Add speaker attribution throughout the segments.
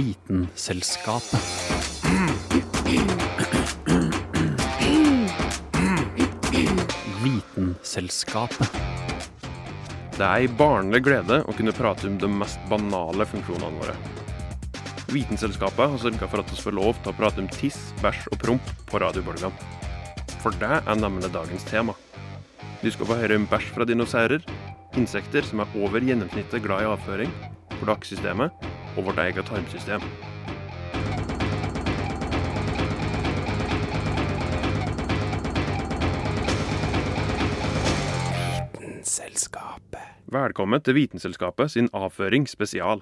Speaker 1: Vitenselskapet. Vitenselskapet.
Speaker 2: Det er ei barnlig glede å kunne prate om de mest banale funksjonene våre. Vitenselskapet har sørga for at vi får lov til å prate om tiss, bæsj og promp på radiobølgene. For det er nemlig dagens tema. Du skal få høre om bæsj fra dinosaurer, insekter som er over gjennomsnittet glad i avføring, kloakksystemet og vårt eget tarmsystem. Velkommen til Vitenselskapet sin avføring spesial.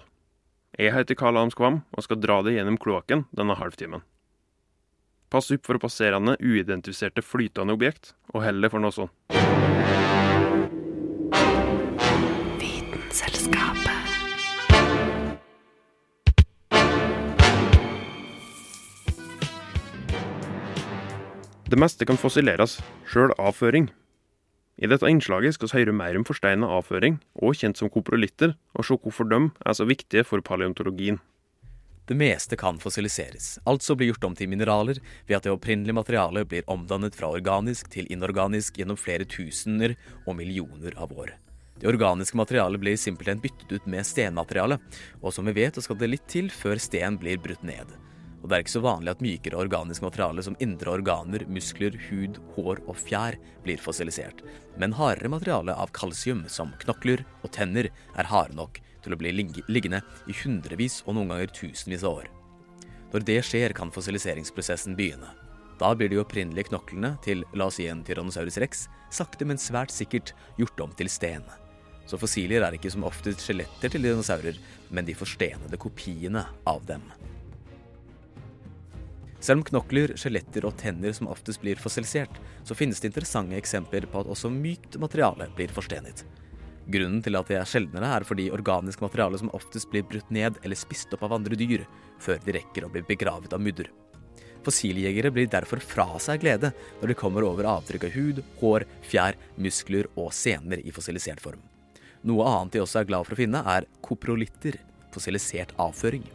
Speaker 2: Jeg heter Karl Hans Kvam og skal dra deg gjennom kloakken denne halvtimen. Pass opp for passerende, uidentifiserte flytende objekt, og heller for noe sånt. Det meste kan fossileres, sjøl avføring. I dette innslaget skal vi høre mer om forsteina avføring, også kjent som koprolitter, og se hvorfor de er så viktige for paleontologien.
Speaker 3: Det meste kan fossiliseres, altså bli gjort om til mineraler ved at det opprinnelige materialet blir omdannet fra organisk til inorganisk gjennom flere tusener og millioner av år. Det organiske materialet blir simpelthen byttet ut med stenmateriale, og som vi vet skal det litt til før sten blir brutt ned. Og det er ikke så vanlig at mykere organisk materiale som indre organer, muskler, hud, hår og fjær blir fossilisert. Men hardere materiale av kalsium, som knokler og tenner, er harde nok til å bli liggende i hundrevis og noen ganger tusenvis av år. Når det skjer, kan fossiliseringsprosessen begynne. Da blir de opprinnelige knoklene til la oss si en Tyrannosaurus rex sakte, men svært sikkert gjort om til sten. Så fossilier er ikke som oftest skjeletter til dinosaurer, men de forstenede kopiene av dem. Selv om knokler, skjeletter og tenner som oftest blir fossilisert, så finnes det interessante eksempler på at også mykt materiale blir forstenet. Grunnen til at det er sjeldnere, er fordi organisk materiale som oftest blir brutt ned eller spist opp av andre dyr, før de rekker å bli begravet av mudder. Fossiljegere blir derfor fra seg glede når de kommer over avtrykk av hud, hår, fjær, muskler og sener i fossilisert form. Noe annet de også er glad for å finne, er koprolitter, fossilisert avføring.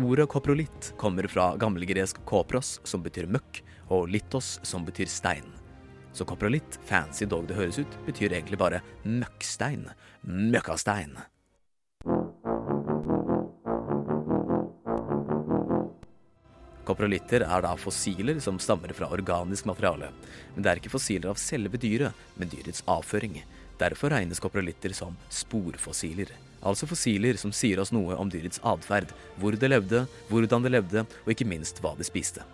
Speaker 3: Ordet koprolitt kommer fra gammelgresk kopros, som betyr møkk, og litos, som betyr stein. Så koprolitt, fancy dog det høres ut, betyr egentlig bare møkkstein. Møkkastein. Koprolitter er da fossiler som stammer fra organisk materiale. Men det er ikke fossiler av selve dyret, men dyrets avføring. Derfor regnes koprolitter som sporfossiler altså fossiler som sier oss noe om dyrets atferd, hvor det levde, hvordan det levde, og ikke minst hva det spiste.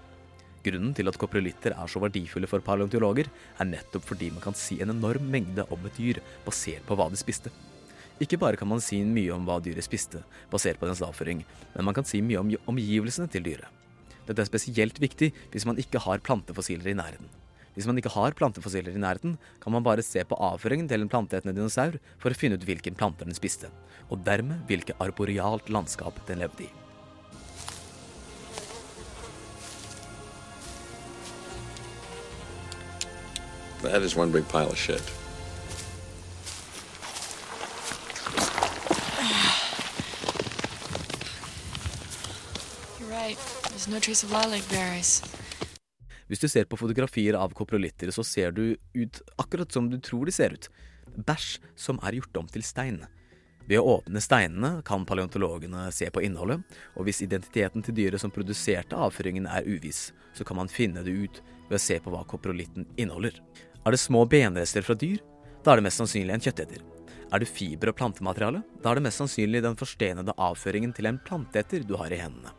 Speaker 3: Grunnen til at koprolitter er så verdifulle for paleontologer, er nettopp fordi man kan si en enorm mengde om et dyr basert på hva det spiste. Ikke bare kan man si mye om hva dyret spiste, basert på dens avføring, men man kan si mye om omgivelsene til dyret. Dette er spesielt viktig hvis man ikke har plantefossiler i nærheten. Hvis man ikke har plantefossiler i nærheten, kan man bare se på avføringen til en planteetende dinosaur for å finne ut hvilken planter den spiste, og dermed hvilket arborealt landskap den levde i.
Speaker 4: That is one big pile of shit.
Speaker 5: You're right. There's no trace of lilac berries.
Speaker 3: Hvis du ser på fotografier av koprolitter, så ser du ut akkurat som du tror de ser ut. Bæsj som er gjort om til stein. Ved å åpne steinene kan paleontologene se på innholdet, og hvis identiteten til dyret som produserte avføringen er uviss, så kan man finne det ut ved å se på hva koprolitten inneholder. Er det små benrester fra dyr, da er det mest sannsynlig en kjøtteter. Er det fiber og plantemateriale, da er det mest sannsynlig den forstenede avføringen til en planteeter du har i hendene.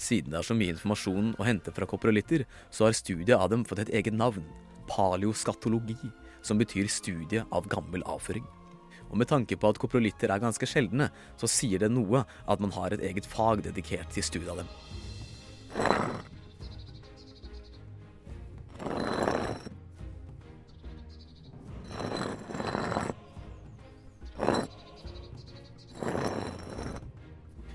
Speaker 3: Siden det er så mye informasjon å hente fra koprolitter, så har studiet av dem fått et eget navn, paleoskatologi, som betyr studie av gammel avføring. Og med tanke på at koprolitter er ganske sjeldne, så sier det noe at man har et eget fag dedikert til studiet av dem.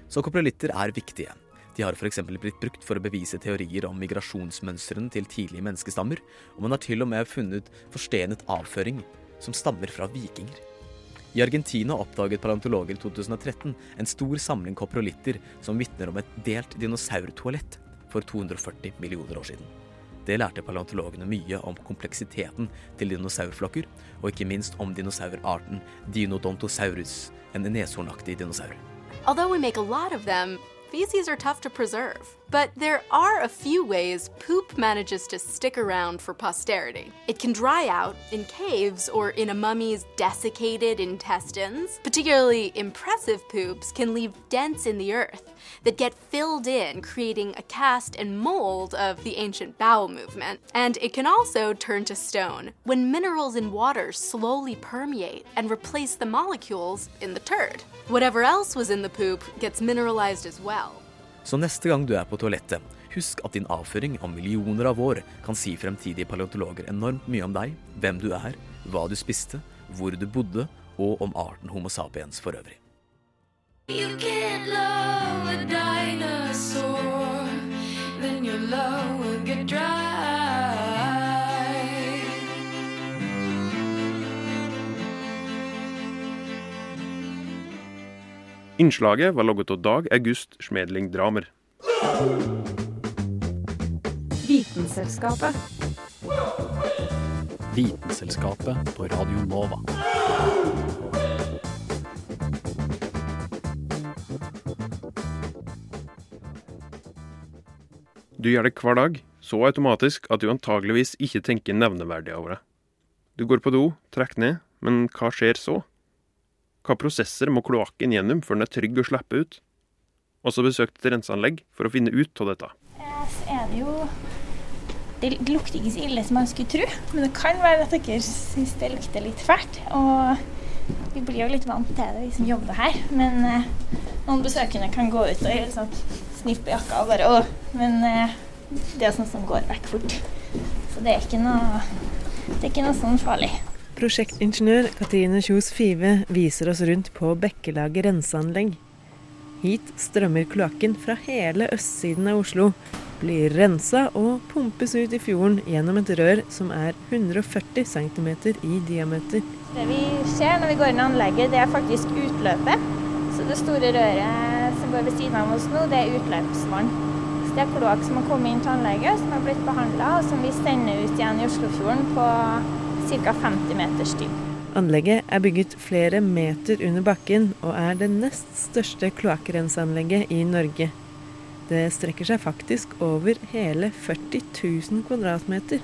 Speaker 3: Så koprolitter er viktige. De har f.eks. blitt brukt for å bevise teorier om migrasjonsmønstrene til tidlige menneskestammer, og man har til og med funnet forstenet avføring som stammer fra vikinger. I Argentina oppdaget paleontologer i 2013 en stor samling koprolitter som vitner om et delt dinosaurtoalett for 240 millioner år siden. Det lærte paleontologene mye om kompleksiteten til dinosaurflokker, og ikke minst om dinosaurarten Dinodontosaurus, en neshornaktig dinosaur.
Speaker 1: Although we make a lot of feces are tough to preserve. But there are a few ways poop manages to stick around for posterity. It can dry out in caves or in a mummy's desiccated intestines. Particularly impressive poops can leave dents in the earth that get filled in, creating a cast and mold of the ancient bowel movement. And it can also turn to stone when minerals in water slowly permeate and replace the molecules in the turd. Whatever else was in the poop gets mineralized as well.
Speaker 3: Så neste gang du er på toalettet, husk at din avføring om millioner av år kan si fremtidige paleontologer enormt mye om deg, hvem du er, hva du spiste, hvor du bodde, og om arten Homo sapiens for øvrig.
Speaker 5: You can't love a dinosaur, then your love will get dry.
Speaker 2: Innslaget var laget av Dag August Smedling Dramer.
Speaker 6: Vitenselskapet.
Speaker 7: Vitenselskapet på Radio Nova.
Speaker 2: Du gjør det hver dag, så automatisk at du antageligvis ikke tenker nevneverdig over det. Du går på do, trekker ned, men hva skjer så? Hva prosesser må kloakken gjennom før den er trygg å slippe ut? Også besøkt et renseanlegg for å finne ut av dette.
Speaker 8: Så er det jo Det lukter ikke så ille som man skulle tro, men det kan være at dere syns det lukter litt fælt. Og vi blir jo litt vant til det, vi som jobber her. Men eh, noen besøkende kan gå ut og gjøre sånn, snippe jakka og bare Å. Men eh, det er sånn som går vekk fort. Så det er ikke noe, det er ikke noe sånn farlig.
Speaker 9: Prosjektingeniør Katrine Kjos Five viser oss rundt på Bekkelaget renseanlegg. Hit strømmer kloakken fra hele østsiden av Oslo, blir rensa og pumpes ut i fjorden gjennom et rør som er 140 cm i diameter.
Speaker 8: Det vi ser når vi går inn i anlegget, det er faktisk utløpet. Så det store røret som går ved siden av oss nå, det er utløpsvann. Så det er kloakk som har kommet inn til anlegget, som har blitt behandla, og som vi sender ut igjen i Oslofjorden på ca. 50 meters dyp.
Speaker 9: Anlegget er bygget flere meter under bakken og er det nest største kloakkrenseanlegget i Norge. Det strekker seg faktisk over hele 40 000 kvadratmeter.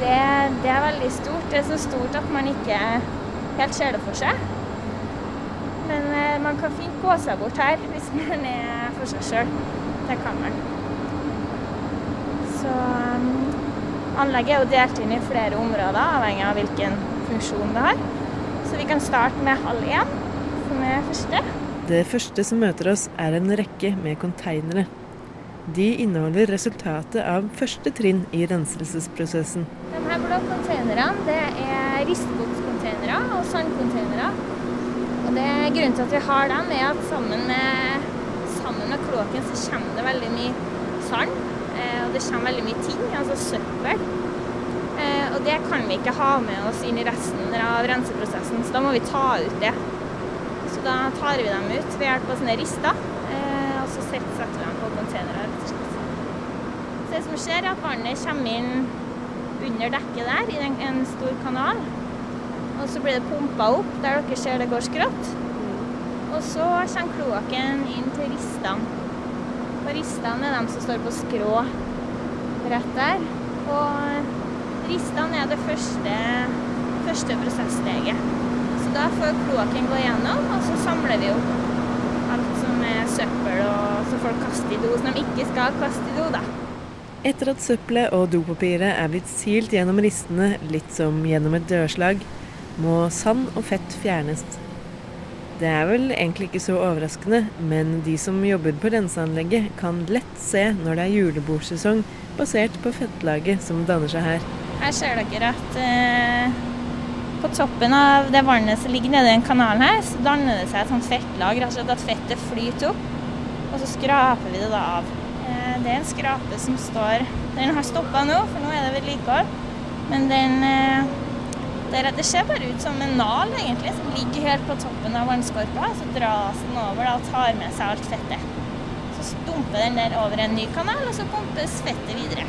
Speaker 8: Det, det er veldig stort. Det er så stort at man ikke helt ser det for seg. Men eh, man kan fint gå seg bort her hvis man er for seg sjøl. Det kan man. Så um, anlegget er jo delt inn i flere områder, avhengig av hvilken funksjon det har. Så vi kan starte med halv én, som er første.
Speaker 9: Det første som møter oss, er en rekke med konteinere. De inneholder resultatet av første trinn i renselsesprosessen.
Speaker 8: De her blå konteinerne det er ristgodscontainere og sandcontainere. Og det Grunnen til at vi har dem, er at sammen med, sammen med kloakken så kommer det veldig mye sand. Det kommer veldig mye ting, altså søppel. Eh, og det kan vi ikke ha med oss inn i resten av renseprosessen, så da må vi ta ut det. Så da tar vi dem ut ved hjelp av sånne rister, eh, og så setter vi dem på containere. Så det som skjer, er at vannet kommer inn under dekket der, i en, stor kanal. Og så blir det pumpa opp der dere ser det går skrått. Og så kommer kloakken inn til ristene. Og ristene er de som står på skrå rett der. Og ristene er det første, første prosesssteget. Så da får kloakken gå gjennom, og så samler vi opp alt som er søppel og så folk kaster i do, som de ikke skal kaste i do, da.
Speaker 9: Etter at søppelet og dopapiret er blitt silt gjennom ristene, litt som gjennom et dørslag, må sand og fett fjernes. Det er vel egentlig ikke så overraskende, men de som jobber på renseanlegget kan lett se når det er julebordsesong, basert på fettlaget som danner seg her.
Speaker 8: Her ser dere at eh, på toppen av det vannet som ligger nede i den kanalen her, så danner det seg et sånt fettlag, rett og slett at fettet flyter opp. Og så skraper vi det da av. Eh, det er en skrape som står Den har stoppa nå, for nå er det vedlikehold. Men den, eh, Der, det ser bare ut som en nal egentlig, som ligger helt på toppen av vannskorpa. Så dras den over da, og tar med seg alt fettet. Stumper den der over en ny kanal, og så pumpes fettet videre.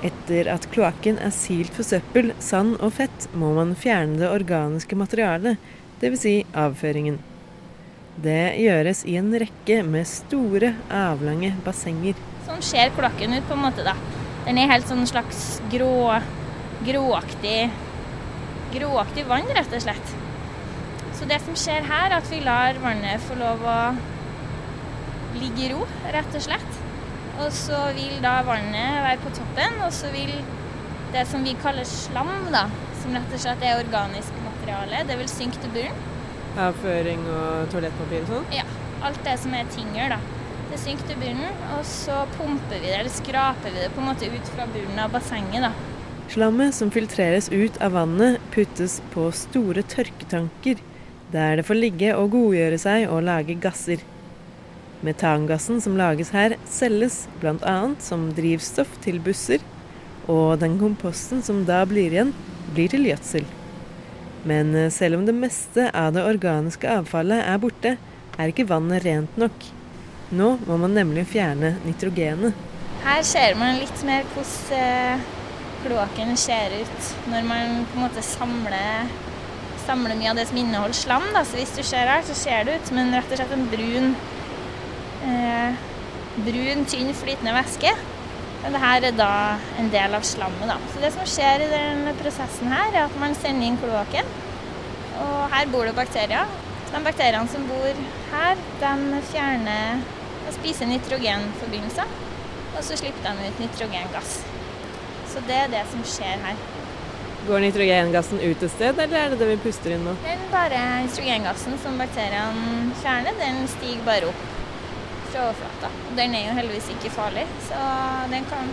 Speaker 9: Etter at kloakken er silt for søppel, sand og fett, må man fjerne det organiske materialet, dvs. Si avføringen. Det gjøres i en rekke med store, avlange bassenger.
Speaker 8: Sånn ser kloakken ut på en måte, da. Den er helt sånn slags grå, gråaktig, gråaktig vann, rett og slett. Så det som skjer her, er at vi lar vannet få lov å ligge i ro, rett og slett. Og så vil da vannet være på toppen, og så vil det som vi kaller slam, da, som rett og slett er organisk materiale, det vil synke til bunnen.
Speaker 9: Avføring og toalettpapir og sånn?
Speaker 8: Ja, alt det som er tyngre, da. Det synker til bunnen, og så pumper vi det, eller skraper vi det på en måte ut fra bunnen av bassenget, da.
Speaker 9: Slammet som filtreres ut av vannet, puttes på store tørketanker, der det får ligge og godgjøre seg og lage gasser. Metangassen som lages her, selges bl.a. som drivstoff til busser, og den komposten som da blir igjen, blir til gjødsel. Men eh, selv om det meste av det organiske avfallet er borte, er ikke vannet rent nok. Nå må man nemlig fjerne nitrogenet.
Speaker 8: Her ser man litt mer hvordan eh, kloakken ser ut når man på en måte samler, samler mye av det som inneholder slam. Da. Så hvis du ser her, så ser det ut som en, rett og slett en brun, eh, brun, tynn flytende væske. Men det her er da en del av slammet. Da. Så det som skjer i denne prosessen her, er at man sender inn kloakken. Og her bor det bakterier. De bakteriene som bor her, de fjerner og spiser nitrogenforbindelser. Og så slipper de ut nitrogengass. Så det er det som skjer her.
Speaker 9: Går nitrogengassen ut et sted, eller er det det vi puster inn nå?
Speaker 8: Den bare nitrogengassen som bakteriene fjerner, den stiger bare opp fra overflata. Den er jo heldigvis ikke farlig, så den kan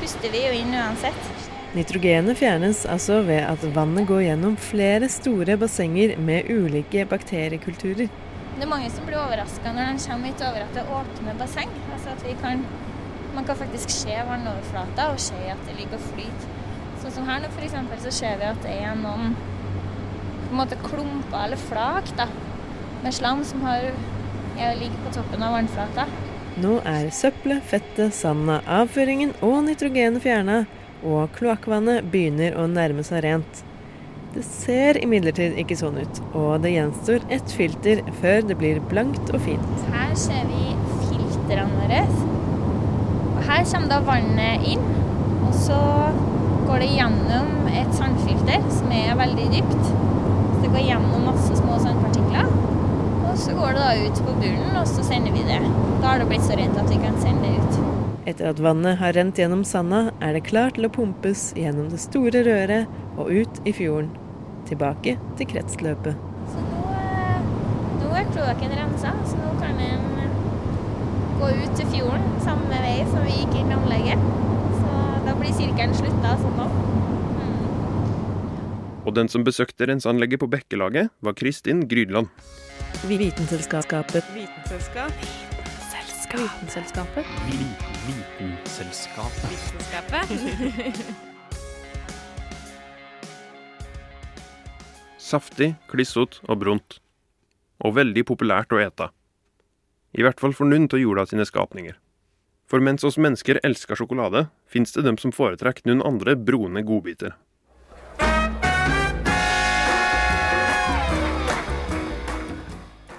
Speaker 8: puster vi jo inn uansett.
Speaker 9: Nitrogenet fjernes altså ved at vannet går gjennom flere store bassenger med ulike bakteriekulturer.
Speaker 8: Det er mange som blir overraska når de kommer hit over at det er åpne basseng. Altså at vi kan, man kan faktisk se vannoverflata og se at det ligger og flyter. Sånn som her nå eksempel, så ser vi at det er noen på en måte klumper eller flak da, med slam som har, ja, ligger på toppen av vannflata.
Speaker 9: Nå er søppelet, fettet, sanda, avføringen og nitrogenet fjerna, og kloakkvannet begynner å nærme seg rent. Det ser imidlertid ikke sånn ut, og det gjenstår ett filter før det blir blankt og fint.
Speaker 8: Her ser vi filtrene våre. Og her kommer da vannet inn, og så går det gjennom et sandfilter som er veldig dypt. Så det går gjennom masse små sandpartikler. Så går det da ut på bunnen, og så sender vi det. Da har det blitt så rent at vi kan sende det ut.
Speaker 9: Etter at vannet har rent gjennom sanda, er det klart til å pumpes gjennom det store røret og ut i fjorden. Tilbake til kretsløpet.
Speaker 8: Så nå, eh, nå er kloakken rensa, så nå kan en gå ut til fjorden samme vei som vi gikk inn i anlegget. Så da blir sirkelen slutta sånn nå.
Speaker 2: Og den som besøkte renseanlegget på Bekkelaget, var Kristin Grydland.
Speaker 9: Vitenselskapet.
Speaker 6: Vitenselskap. Vitenselskapet.
Speaker 7: Vitenselskapet.
Speaker 6: Vitenselskapet.
Speaker 2: Saftig, klissete og brunt. Og veldig populært å ete. I hvert fall for noen av jorda sine skapninger. For mens oss mennesker elsker sjokolade, fins det dem som foretrekker noen andre brune godbiter.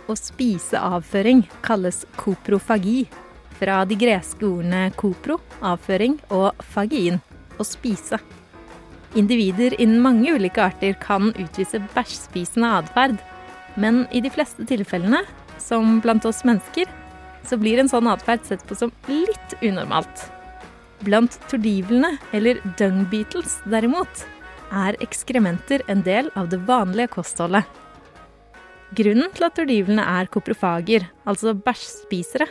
Speaker 10: Å spise avføring kalles koprofagi, fra de greske ordene kopro, avføring, og fagin, å spise. Individer innen mange ulike arter kan utvise bæsjspisende atferd, men i de fleste tilfellene, som blant oss mennesker, så blir en sånn atferd sett på som litt unormalt. Blant tordivlene, eller dung beetles derimot, er ekskrementer en del av det vanlige kostholdet. Grunnen til at tordivlene er koprofager, altså bæsjspisere,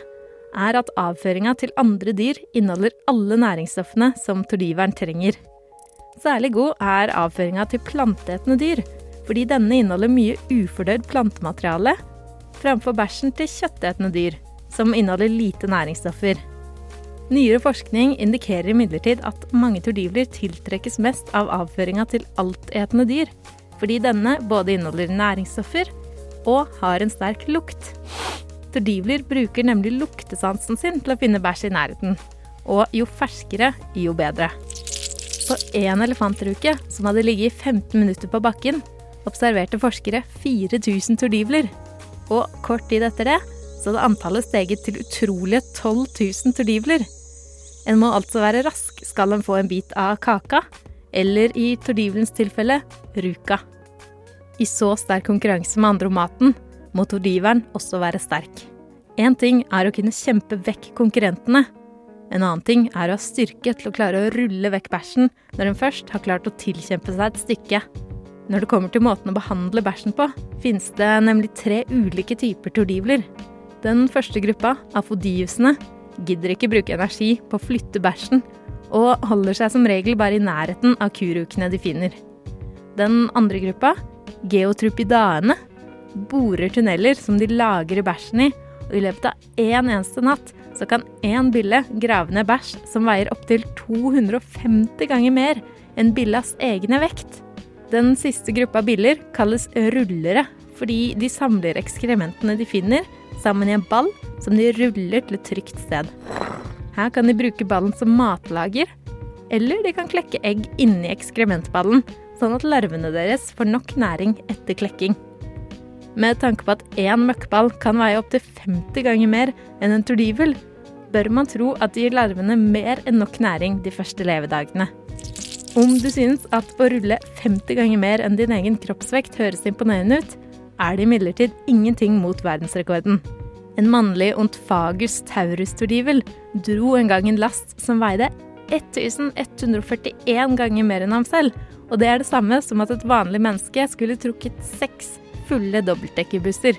Speaker 10: er at avføringa til andre dyr inneholder alle næringsstoffene som tordiveren trenger. Særlig god er avføringa til planteetende dyr, fordi denne inneholder mye ufordøyd plantemateriale, framfor bæsjen til kjøttetende dyr, som inneholder lite næringsstoffer. Nyere forskning indikerer imidlertid at mange tordivler tiltrekkes mest av avføringa til altetende dyr, fordi denne både inneholder næringsstoffer og har en sterk lukt. Tordivler bruker nemlig luktesansen sin til å finne bæsj i nærheten. Og jo ferskere, jo bedre. På én elefantruke som hadde ligget i 15 minutter på bakken, observerte forskere 4000 tordivler. Og kort tid etter det så hadde antallet steget til utrolige 12 000 tordivler. En må altså være rask skal en få en bit av kaka, eller i tordivlens tilfelle ruka. I så sterk konkurranse med andre om maten må tordiveren også være sterk. Én ting er å kunne kjempe vekk konkurrentene. En annen ting er å ha styrke til å klare å rulle vekk bæsjen når en først har klart å tilkjempe seg et stykke. Når det kommer til måten å behandle bæsjen på, finnes det nemlig tre ulike typer tordivler. Den første gruppa, afodiusene, gidder ikke bruke energi på å flytte bæsjen, og holder seg som regel bare i nærheten av kurukene de finner. Den andre gruppa, geotrupidaene, borer tunneler som de lagrer bæsjen i, og i løpet av én eneste natt så kan én bille grave ned bæsj som veier opptil 250 ganger mer enn billas egne vekt. Den siste gruppa biller kalles rullere, fordi de samler ekskrementene de finner, sammen i en ball som de ruller til et trygt sted. Her kan de bruke ballen som matlager, eller de kan klekke egg inni ekskrementballen, sånn at larvene deres får nok næring etter klekking. Med tanke på at én møkkball kan veie opptil 50 ganger mer enn en tordivel, bør man tro at det gir larvene mer enn nok næring de første levedagene. Om du synes at å rulle 50 ganger mer enn din egen kroppsvekt høres imponerende ut, er det imidlertid ingenting mot verdensrekorden. En mannlig ontfagus taurus-tordivel dro en gang en last som veide 1141 ganger mer enn ham selv, og det er det samme som at et vanlig menneske skulle trukket seks fulle dobbeltdekkerbusser.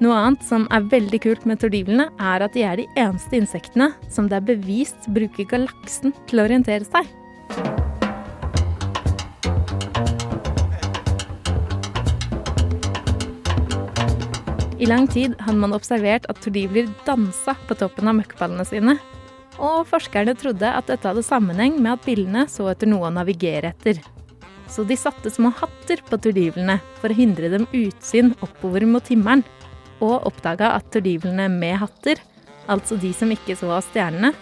Speaker 10: Noe annet som er veldig kult med tordivlene, er at de er de eneste insektene som det er bevist bruker galaksen til å orientere seg. I lang tid hadde man observert at tordivler dansa på toppen av møkkballene sine. Og forskerne trodde at dette hadde sammenheng med at billene så etter noe å navigere etter. Så de satte små hatter på tordivlene for å hindre dem utsyn oppover mot himmelen. Og oppdaga at tordivlene med hatter, altså de som ikke så stjernene,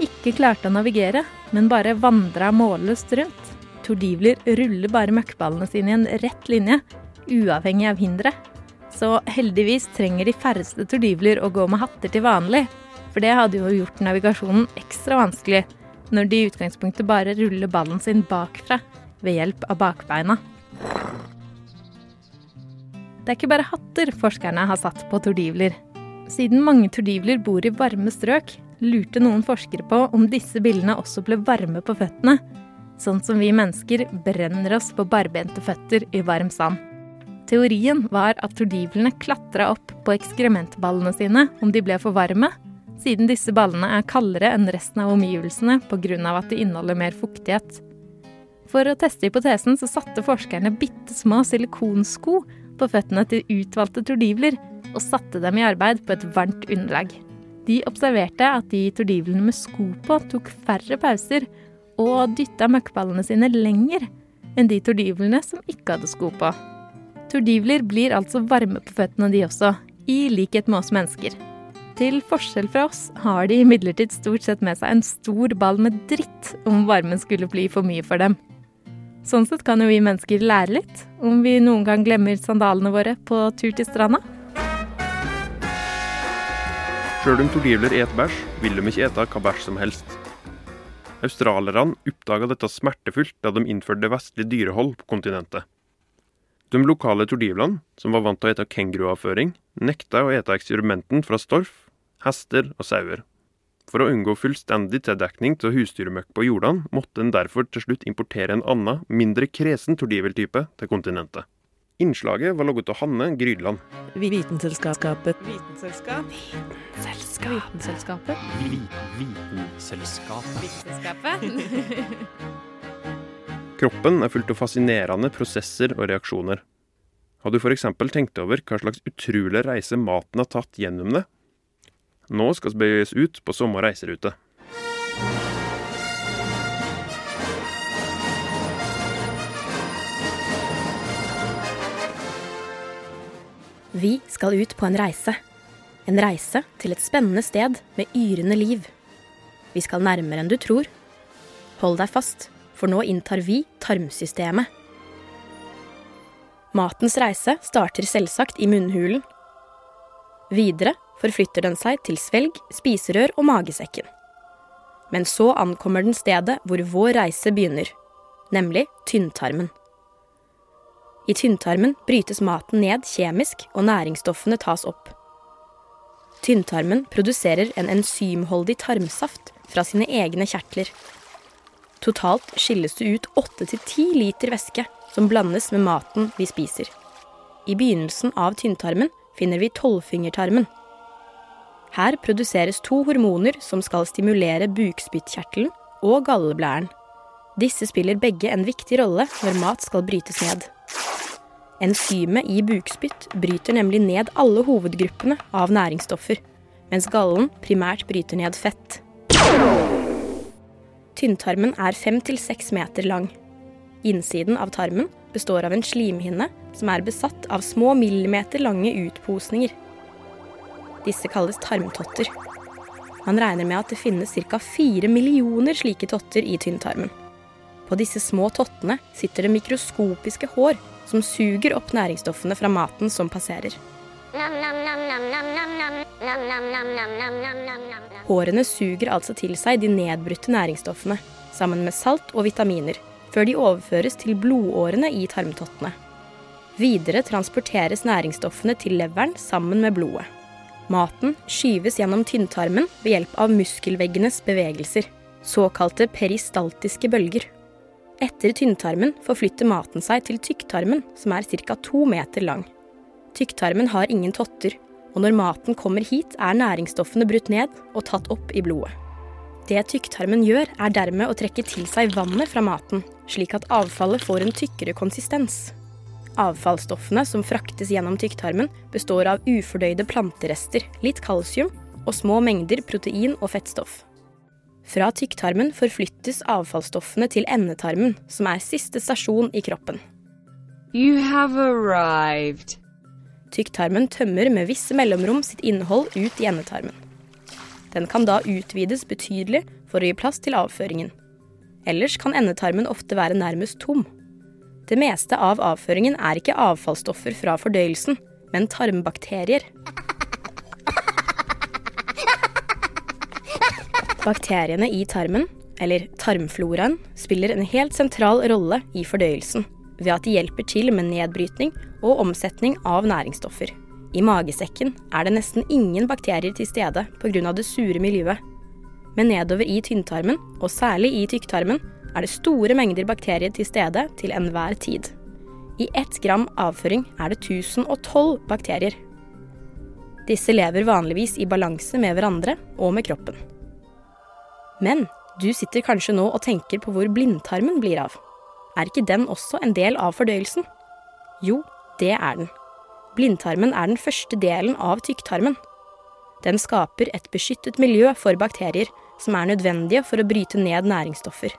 Speaker 10: ikke klarte å navigere, men bare vandra målløst rundt. Tordivler ruller bare møkkballene sine i en rett linje, uavhengig av hinderet. Så heldigvis trenger de færreste tordivler å gå med hatter til vanlig. For det hadde jo gjort navigasjonen ekstra vanskelig, når de i utgangspunktet bare ruller ballen sin bakfra ved hjelp av bakbeina. Det er ikke bare hatter forskerne har satt på tordivler. Siden mange tordivler bor i varme strøk, lurte noen forskere på om disse billene også ble varme på føttene, sånn som vi mennesker brenner oss på barbente føtter i varm sand. Teorien var at tordivlene klatra opp på ekskrementballene sine om de ble for varme, siden disse ballene er kaldere enn resten av omgivelsene pga. at de inneholder mer fuktighet. For å teste hypotesen så satte forskerne bitte små silikonsko på føttene til utvalgte tordivler og satte dem i arbeid på et varmt underlag. De observerte at de tordivlene med sko på tok færre pauser og dytta møkkballene sine lenger enn de tordivlene som ikke hadde sko på. Tordivler blir altså varme på føttene de også, i likhet med oss mennesker. Til forskjell fra oss har de imidlertid stort sett med seg en stor ball med dritt om varmen skulle bli for mye for dem. Sånn sett kan jo vi mennesker lære litt, om vi noen gang glemmer sandalene våre på tur til stranda.
Speaker 2: Sjøl om tordivler et bæsj, vil de ikke ete hva bæsj som helst. Australierne oppdaga dette smertefullt da de innførte vestlig dyrehold på kontinentet. De lokale tordivlene, som var vant til å ete kenguruavføring, nekta å ete eksperimenten fra storf, hester og sauer. For å unngå fullstendig tildekning til husdyrmøkk på jordene, måtte en derfor til slutt importere en annen, mindre kresen tordiveltype til kontinentet. Innslaget var laget av Hanne Grydland.
Speaker 9: Vitenselskapet.
Speaker 6: Vitenselskap.
Speaker 10: Vitenselskapet.
Speaker 7: Vitenselskapet.
Speaker 6: Vitenskapet.
Speaker 2: Kroppen er fullt av fascinerende prosesser og reaksjoner. Har du f.eks. tenkt over hva slags utrolig reise maten har tatt gjennom det? Nå skal vi bøyes ut på samme reiserute.
Speaker 11: Vi skal ut på en reise. En reise til et spennende sted med yrende liv. Vi skal nærmere enn du tror. Hold deg fast for nå inntar vi tarmsystemet. Matens reise starter selvsagt i munnhulen. Videre forflytter den seg til svelg, spiserør og magesekken. Men så ankommer den stedet hvor vår reise begynner, nemlig tynntarmen. I tynntarmen brytes maten ned kjemisk, og næringsstoffene tas opp. Tynntarmen produserer en enzymholdig tarmsaft fra sine egne kjertler. Totalt skilles det ut 8-10 liter væske som blandes med maten vi spiser. I begynnelsen av tynntarmen finner vi tolvfingertarmen. Her produseres to hormoner som skal stimulere bukspyttkjertelen og galleblæren. Disse spiller begge en viktig rolle når mat skal brytes ned. Enzymet i bukspytt bryter nemlig ned alle hovedgruppene av næringsstoffer, mens gallen primært bryter ned fett. Tynntarmen er fem til seks meter lang. Innsiden av tarmen består av en slimhinne som er besatt av små millimeter lange utposninger. Disse kalles tarmtotter. Man regner med at det finnes ca. fire millioner slike totter i tynntarmen. På disse små tottene sitter det mikroskopiske hår som suger opp næringsstoffene fra maten som passerer. Hårene suger altså til seg de nedbrutte næringsstoffene, sammen med salt og vitaminer, før de overføres til blodårene i tarmtottene. Videre transporteres næringsstoffene til leveren sammen med blodet. Maten skyves gjennom tynntarmen ved hjelp av muskelveggenes bevegelser, såkalte peristaltiske bølger. Etter tynntarmen forflytter maten seg til tykktarmen, som er ca. to meter lang. Tykktarmen har ingen totter, og når maten kommer hit, er næringsstoffene brutt ned og tatt opp i blodet. Det tykktarmen gjør, er dermed å trekke til seg vannet fra maten, slik at avfallet får en tykkere konsistens. Avfallsstoffene som fraktes gjennom tykktarmen, består av ufordøyde planterester, litt kalsium og små mengder protein og fettstoff. Fra tykktarmen forflyttes avfallsstoffene til endetarmen, som er siste stasjon i kroppen.
Speaker 12: You have arrived.
Speaker 11: Tykktarmen tømmer med visse mellomrom sitt innhold ut i endetarmen. Den kan da utvides betydelig for å gi plass til avføringen. Ellers kan endetarmen ofte være nærmest tom. Det meste av avføringen er ikke avfallsstoffer fra fordøyelsen, men tarmbakterier. Bakteriene i tarmen, eller tarmfloraen, spiller en helt sentral rolle i fordøyelsen ved at de hjelper til med nedbrytning og omsetning av næringsstoffer. I magesekken er det nesten ingen bakterier til stede pga. det sure miljøet. Men nedover i tynntarmen, og særlig i tykktarmen, er det store mengder bakterier til stede til enhver tid. I ett gram avføring er det 1012 bakterier. Disse lever vanligvis i balanse med hverandre og med kroppen. Men du sitter kanskje nå og tenker på hvor blindtarmen blir av. Er ikke den også en del av fordøyelsen? Jo, det er den. Blindtarmen er den første delen av tykktarmen. Den skaper et beskyttet miljø for bakterier som er nødvendige for å bryte ned næringsstoffer.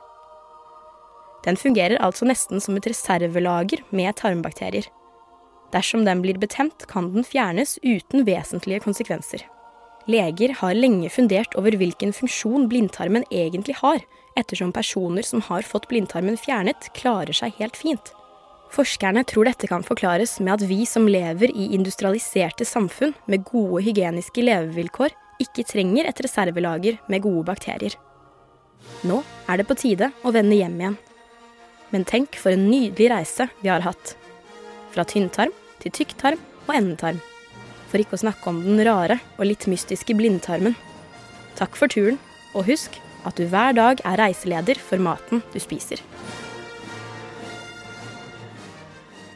Speaker 11: Den fungerer altså nesten som et reservelager med tarmbakterier. Dersom den blir betent, kan den fjernes uten vesentlige konsekvenser. Leger har lenge fundert over hvilken funksjon blindtarmen egentlig har, ettersom personer som har fått blindtarmen fjernet, klarer seg helt fint. Forskerne tror dette kan forklares med at vi som lever i industrialiserte samfunn med gode hygieniske levevilkår, ikke trenger et reservelager med gode bakterier. Nå er det på tide å vende hjem igjen. Men tenk for en nydelig reise vi har hatt. Fra tynntarm til tykktarm og endetarm. For ikke å snakke om den rare og litt mystiske blindtarmen. Takk for turen, og husk at du hver dag er reiseleder for maten du spiser.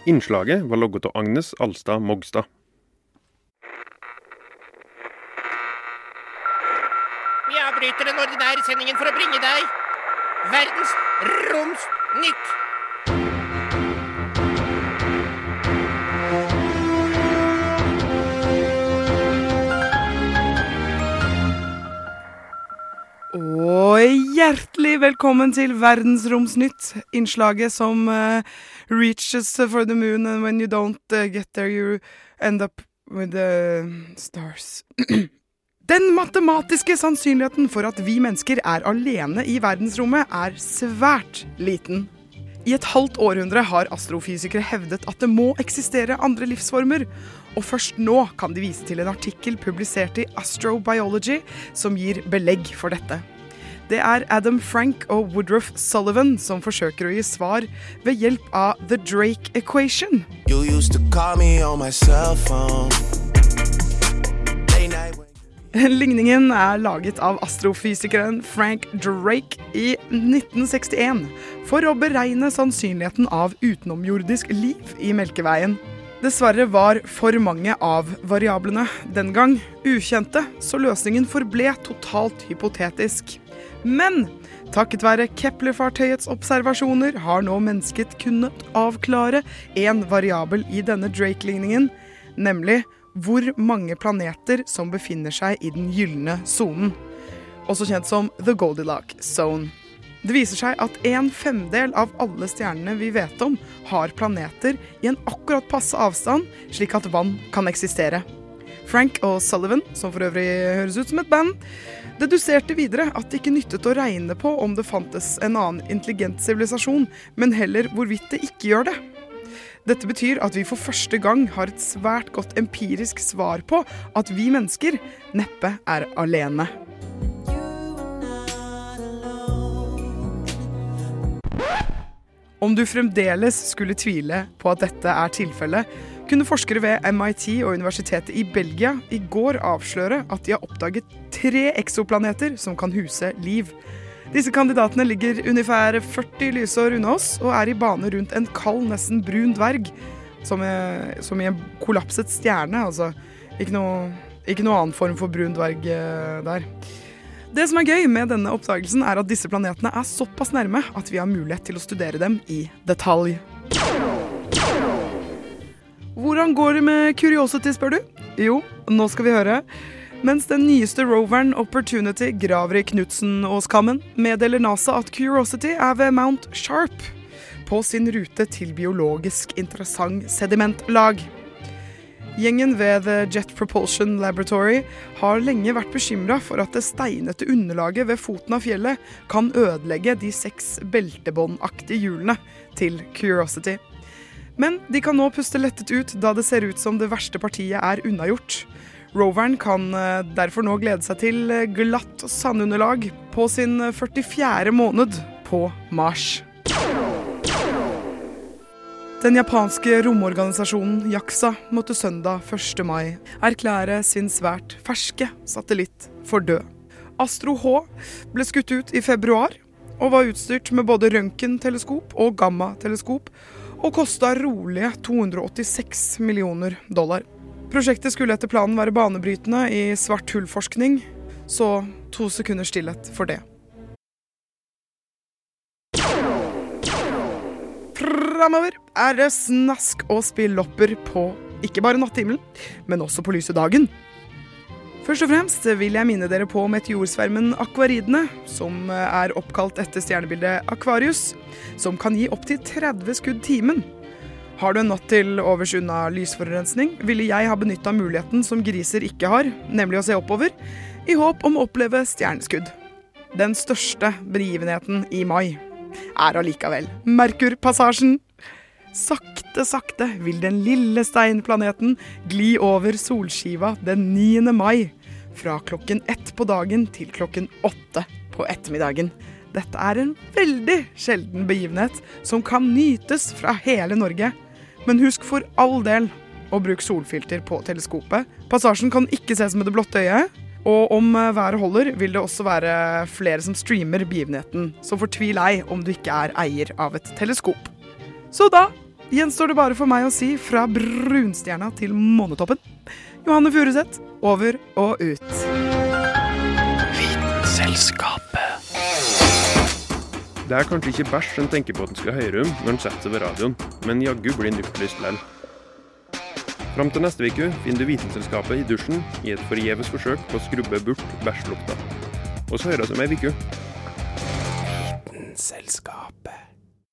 Speaker 2: Innslaget var logget av Agnes Alstad Mogstad.
Speaker 13: Vi avbryter den ordinære sendingen for å bringe deg verdens roms nytt.
Speaker 14: Og hjertelig velkommen til Verdensromsnytt, innslaget som uh, reaches for the moon, and when you don't uh, get there, you end up with the stars Den matematiske sannsynligheten for at vi mennesker er alene i verdensrommet, er svært liten. I et halvt århundre har astrofysikere hevdet at det må eksistere andre livsformer, og først nå kan de vise til en artikkel publisert i Astrobiology som gir belegg for dette. Det er Adam Frank og Woodruff Sullivan som forsøker å gi svar ved hjelp av The Drake Equation.
Speaker 15: You used to call me on my cell phone.
Speaker 14: Ligningen er laget av astrofysikeren Frank Drake i 1961 for å beregne sannsynligheten av utenomjordisk liv i Melkeveien. Dessverre var for mange av variablene den gang ukjente, så løsningen forble totalt hypotetisk. Men takket være Kepler-fartøyets observasjoner har nå mennesket kunnet avklare én variabel i denne Drake-ligningen, nemlig hvor mange planeter som befinner seg i den gylne sonen, også kjent som the Goldilocks zone. Det viser seg at en femdel av alle stjernene vi vet om, har planeter i en akkurat passe avstand, slik at vann kan eksistere. Frank og Sullivan, som for øvrig høres ut som et band, deduserte videre at det ikke nyttet å regne på om det fantes en annen intelligent sivilisasjon, men heller hvorvidt det ikke gjør det. Dette betyr at vi for første gang har et svært godt empirisk svar på at vi mennesker neppe er alene. Om du fremdeles skulle tvile på at dette er tilfellet, kunne forskere ved MIT og Universitetet i Belgia i går avsløre at de har oppdaget tre eksoplaneter som kan huse liv. Disse kandidatene ligger ungefær 40 lysår unna oss og er i bane rundt en kald, nesten brun dverg. Som, i- som i en kollapset stjerne, altså. Ikke noe, ikke noe annen form for brun dverg eh, der. Det som er gøy med denne oppdagelsen, er at disse planetene er såpass nærme at vi har mulighet til å studere dem i detalj. Hvordan går det med Curiosity, spør du? Jo, nå skal vi høre. Mens den nyeste roveren Opportunity graver i Knutsen-åskammen, meddeler NASA at Curiosity er ved Mount Sharp på sin rute til biologisk interessant sedimentlag. Gjengen ved The Jet Propulsion Laboratory har lenge vært bekymra for at det steinete underlaget ved foten av fjellet kan ødelegge de seks beltebåndaktige hjulene til Curiosity. Men de kan nå puste lettet ut, da det ser ut som det verste partiet er unnagjort. Roveren kan eh, derfor nå glede seg til eh, glatt sandunderlag på sin 44. måned på Mars. Den japanske romorganisasjonen JAXA måtte søndag 1. mai erklære sin svært ferske satellitt for død. Astro H ble skutt ut i februar og var utstyrt med både røntgenteleskop og gammateleskop, og kosta rolige 286 millioner dollar. Prosjektet skulle etter planen være banebrytende i svart hull-forskning, så to sekunder stillhet for det. Framover er det snask og spillopper på ikke bare natthimmelen, men også på lyse dagen. Først og fremst vil jeg minne dere på meteorsvermen akvaridene, som er oppkalt etter stjernebildet Akvarius, som kan gi opptil 30 skudd timen. Har du en natt til overs unna lysforurensning, ville jeg ha benytta muligheten som griser ikke har, nemlig å se oppover, i håp om å oppleve stjerneskudd. Den største begivenheten i mai er allikevel Merkurpassasjen. Sakte, sakte vil den lille steinplaneten gli over solskiva den 9. mai. Fra klokken ett på dagen til klokken åtte på ettermiddagen. Dette er en veldig sjelden begivenhet som kan nytes fra hele Norge. Men husk for all del å bruke solfilter på teleskopet. Passasjen kan ikke ses med det blotte øyet. Og om eh, været holder, vil det også være flere som streamer begivenheten. Så fortvil ei om du ikke er eier av et teleskop. Så da gjenstår det bare for meg å si fra brunstjerna til månetoppen. Johanne Furuseth, over og ut.
Speaker 7: Vitenselskapet.
Speaker 2: Det er kanskje ikke bæsj en tenker på at en skal høre om når en setter seg ved radioen, men jaggu blir en opplyst lell. Fram til neste uke finner du Vitenselskapet i dusjen i et forgjeves forsøk på å skrubbe bort bæsjlukta. Og så høres vi om ei uke.
Speaker 7: Vitenselskapet.